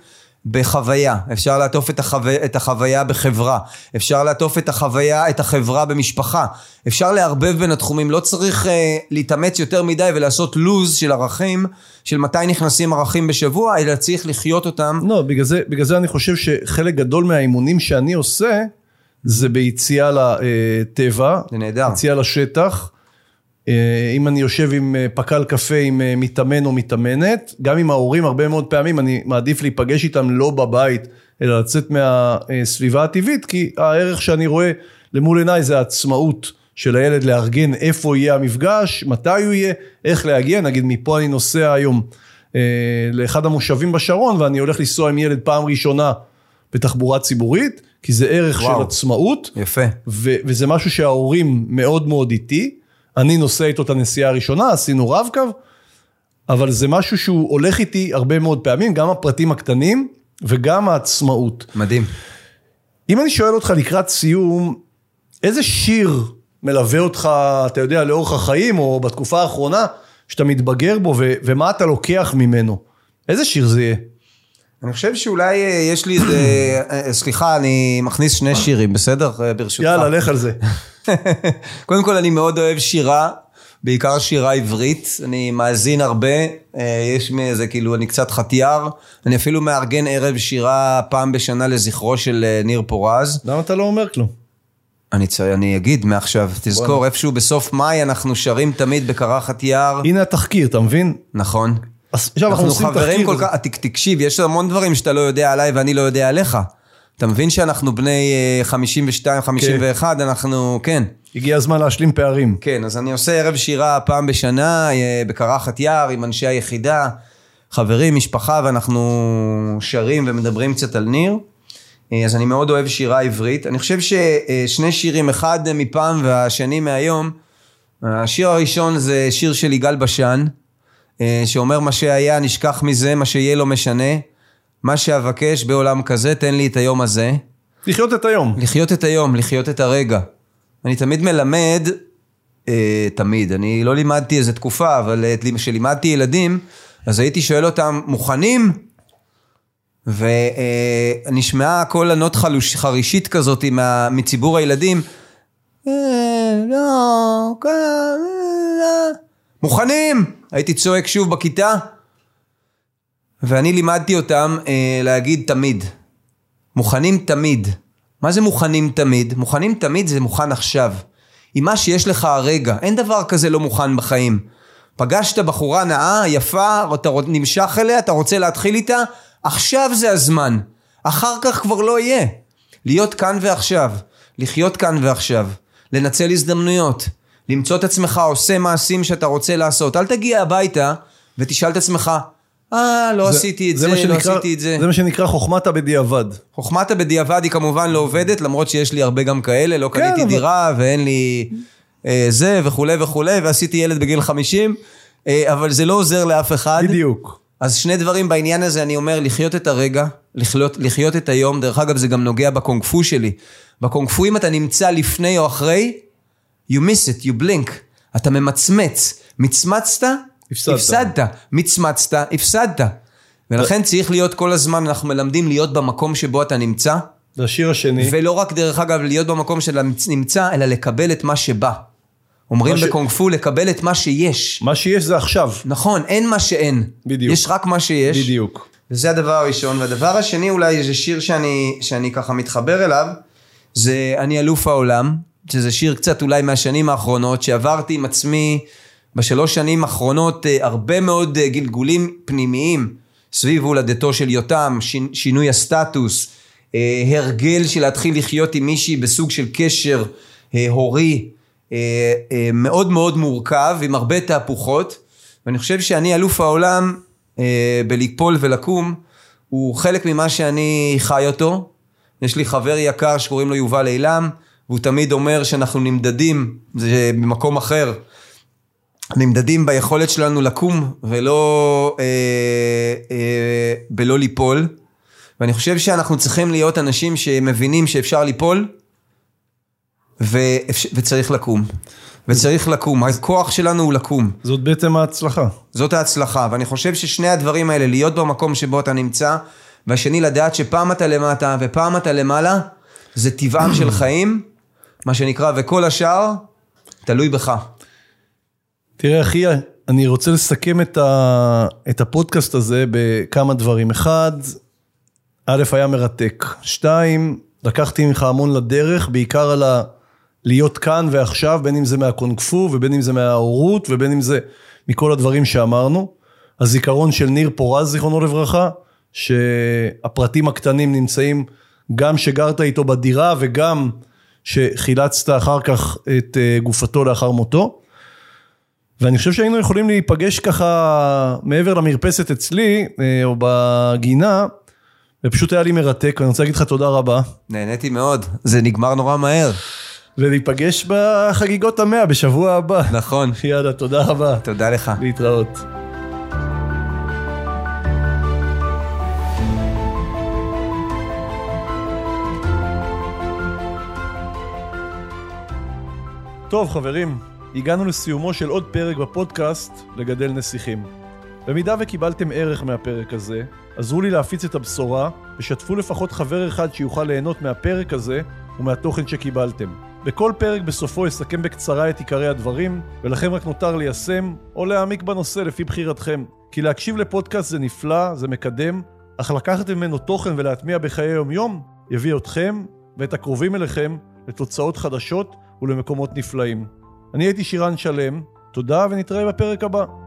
בחוויה, אפשר לעטוף את, החו... את החוויה בחברה, אפשר לעטוף את החוויה, את החברה במשפחה, אפשר לערבב בין התחומים, לא צריך uh, להתאמץ יותר מדי ולעשות לוז של ערכים, של מתי נכנסים ערכים בשבוע, אלא צריך לחיות אותם. לא, בגלל זה, בגלל זה אני חושב שחלק גדול מהאימונים שאני עושה, זה ביציאה לטבע, זה נהדר, יציאה לשטח. אה, אם אני יושב עם אה, פקל קפה עם אה, מתאמן או מתאמנת, גם עם ההורים הרבה מאוד פעמים אני מעדיף להיפגש איתם לא בבית, אלא לצאת מהסביבה הטבעית, כי הערך שאני רואה למול עיניי זה העצמאות של הילד לארגן איפה יהיה המפגש, מתי הוא יהיה, איך להגיע, נגיד מפה אני נוסע היום לאחד המושבים בשרון ואני הולך לנסוע עם ילד פעם ראשונה בתחבורה ציבורית, כי זה ערך וואו. של עצמאות. יפה. ו- וזה משהו שההורים מאוד מאוד איתי. אני נוסע איתו את הנסיעה הראשונה, עשינו רב-קו, אבל זה משהו שהוא הולך איתי הרבה מאוד פעמים, גם הפרטים הקטנים וגם העצמאות. מדהים. אם אני שואל אותך לקראת סיום, איזה שיר מלווה אותך, אתה יודע, לאורך החיים, או בתקופה האחרונה, שאתה מתבגר בו, ו- ומה אתה לוקח ממנו? איזה שיר זה יהיה? אני חושב שאולי אה, יש לי איזה, אה, סליחה, אני מכניס שני שירים, בסדר? אה, ברשותך. יאללה, לך על זה. [LAUGHS] קודם כל, אני מאוד אוהב שירה, בעיקר שירה עברית. אני מאזין הרבה, יש לי איזה, כאילו, אני קצת חטיאר. אני אפילו מארגן ערב שירה פעם בשנה לזכרו של ניר פורז. למה אתה לא אומר כלום? אני, צ... אני אגיד מעכשיו, תזכור, איפשהו בסוף מאי אנחנו שרים תמיד בקרחת יער. הנה התחקיר, אתה מבין? נכון. עכשיו אנחנו עושים חברים כל כך, תקשיב, יש המון דברים שאתה לא יודע עליי ואני לא יודע עליך. אתה מבין שאנחנו בני 52, אה, 51, כן. אנחנו, כן. הגיע הזמן להשלים פערים. כן, אז אני עושה ערב שירה פעם בשנה אה, בקרחת יער עם אנשי היחידה, חברים, משפחה, ואנחנו שרים ומדברים קצת על ניר. אה, אז אני מאוד אוהב שירה עברית. אני חושב ששני שירים, אחד מפעם והשני מהיום, השיר הראשון זה שיר של יגאל בשן. אה, שאומר מה שהיה נשכח מזה, מה שיהיה לא משנה. מה שאבקש בעולם כזה, תן לי את היום הזה. לחיות את היום. לחיות את היום, לחיות את הרגע. אני תמיד מלמד, אה, תמיד, אני לא לימדתי איזה תקופה, אבל כשלימדתי ילדים, אז הייתי שואל אותם, מוכנים? ונשמעה אה, כל ענות חלוש, חרישית כזאת מה, מציבור הילדים. אה, לא, כן, אה, מוכנים! הייתי צועק שוב בכיתה, ואני לימדתי אותם אה, להגיד תמיד. מוכנים תמיד. מה זה מוכנים תמיד? מוכנים תמיד זה מוכן עכשיו. עם מה שיש לך הרגע. אין דבר כזה לא מוכן בחיים. פגשת בחורה נאה, יפה, אתה נמשך אליה, אתה רוצה להתחיל איתה, עכשיו זה הזמן. אחר כך כבר לא יהיה. להיות כאן ועכשיו. לחיות כאן ועכשיו. לנצל הזדמנויות. למצוא את עצמך עושה מעשים שאתה רוצה לעשות. אל תגיע הביתה ותשאל את עצמך, אה, לא זה, עשיתי את זה, זה לא שנקרא, עשיתי את זה. זה מה שנקרא חוכמת הבדיעבד. חוכמת הבדיעבד היא כמובן לא עובדת, למרות שיש לי הרבה גם כאלה, לא כן, קניתי אבל... דירה ואין לי אה, זה וכולי וכולי, ועשיתי ילד בגיל 50, אה, אבל זה לא עוזר לאף אחד. בדיוק. אז שני דברים בעניין הזה, אני אומר, לחיות את הרגע, לחיות, לחיות את היום, דרך אגב זה גם נוגע בקונג פו שלי. בקונג פו אם אתה נמצא לפני או אחרי, you miss it, you blink. אתה ממצמץ. מצמצת, הפסדת. הפסדת. מצמצת, הפסדת. ולכן צריך להיות כל הזמן, אנחנו מלמדים להיות במקום שבו אתה נמצא. זה השיר השני. ולא רק דרך אגב להיות במקום שאתה נמצא, אלא לקבל את מה שבא. אומרים ש... בקונג פו לקבל את מה שיש. מה שיש זה עכשיו. נכון, אין מה שאין. בדיוק. יש רק מה שיש. בדיוק. וזה הדבר הראשון. והדבר השני אולי זה שיר שאני, שאני ככה מתחבר אליו, זה אני אלוף העולם. שזה שיר קצת אולי מהשנים האחרונות, שעברתי עם עצמי בשלוש שנים האחרונות אה, הרבה מאוד אה, גלגולים פנימיים סביב הולדתו של יותם, שינוי הסטטוס, אה, הרגל של להתחיל לחיות עם מישהי בסוג של קשר הורי מאוד מאוד מורכב, עם הרבה תהפוכות, ואני חושב שאני אלוף העולם בליפול ולקום, הוא חלק ממה שאני חי אותו. יש לי חבר יקר שקוראים לו יובל אילם, והוא תמיד אומר שאנחנו נמדדים, זה במקום אחר, נמדדים ביכולת שלנו לקום ולא, אה, אה, בלא ליפול. ואני חושב שאנחנו צריכים להיות אנשים שמבינים שאפשר ליפול ואפשר, וצריך לקום. וצריך לקום, הכוח שלנו הוא לקום. זאת בעצם ההצלחה. זאת ההצלחה, ואני חושב ששני הדברים האלה, להיות במקום שבו אתה נמצא, והשני לדעת שפעם אתה למטה ופעם אתה למעלה, זה טבעם של חיים, מה שנקרא, וכל השאר תלוי בך. תראה אחי, אני רוצה לסכם את, ה, את הפודקאסט הזה בכמה דברים. אחד, א', היה מרתק. שתיים, לקחתי ממך המון לדרך, בעיקר על להיות כאן ועכשיו, בין אם זה מהקונג פו ובין אם זה מההורות ובין אם זה מכל הדברים שאמרנו. הזיכרון של ניר פורז, זיכרונו לברכה, שהפרטים הקטנים נמצאים גם שגרת איתו בדירה וגם שחילצת אחר כך את אה, גופתו לאחר מותו. ואני חושב שהיינו יכולים להיפגש ככה מעבר למרפסת אצלי, אה, או בגינה, ופשוט היה לי מרתק, ואני רוצה להגיד לך תודה רבה. נהניתי מאוד, זה נגמר נורא מהר. ולהיפגש בחגיגות המאה בשבוע הבא. נכון. יאללה, תודה רבה. תודה לך. להתראות. טוב חברים, הגענו לסיומו של עוד פרק בפודקאסט לגדל נסיכים. במידה וקיבלתם ערך מהפרק הזה, עזרו לי להפיץ את הבשורה ושתפו לפחות חבר אחד שיוכל ליהנות מהפרק הזה ומהתוכן שקיבלתם. בכל פרק בסופו אסכם בקצרה את עיקרי הדברים, ולכם רק נותר ליישם או להעמיק בנושא לפי בחירתכם. כי להקשיב לפודקאסט זה נפלא, זה מקדם, אך לקחת ממנו תוכן ולהטמיע בחיי היום-יום, יביא אתכם ואת הקרובים אליכם לתוצאות חדשות ולמקומות נפלאים. אני הייתי שירן שלם, תודה ונתראה בפרק הבא.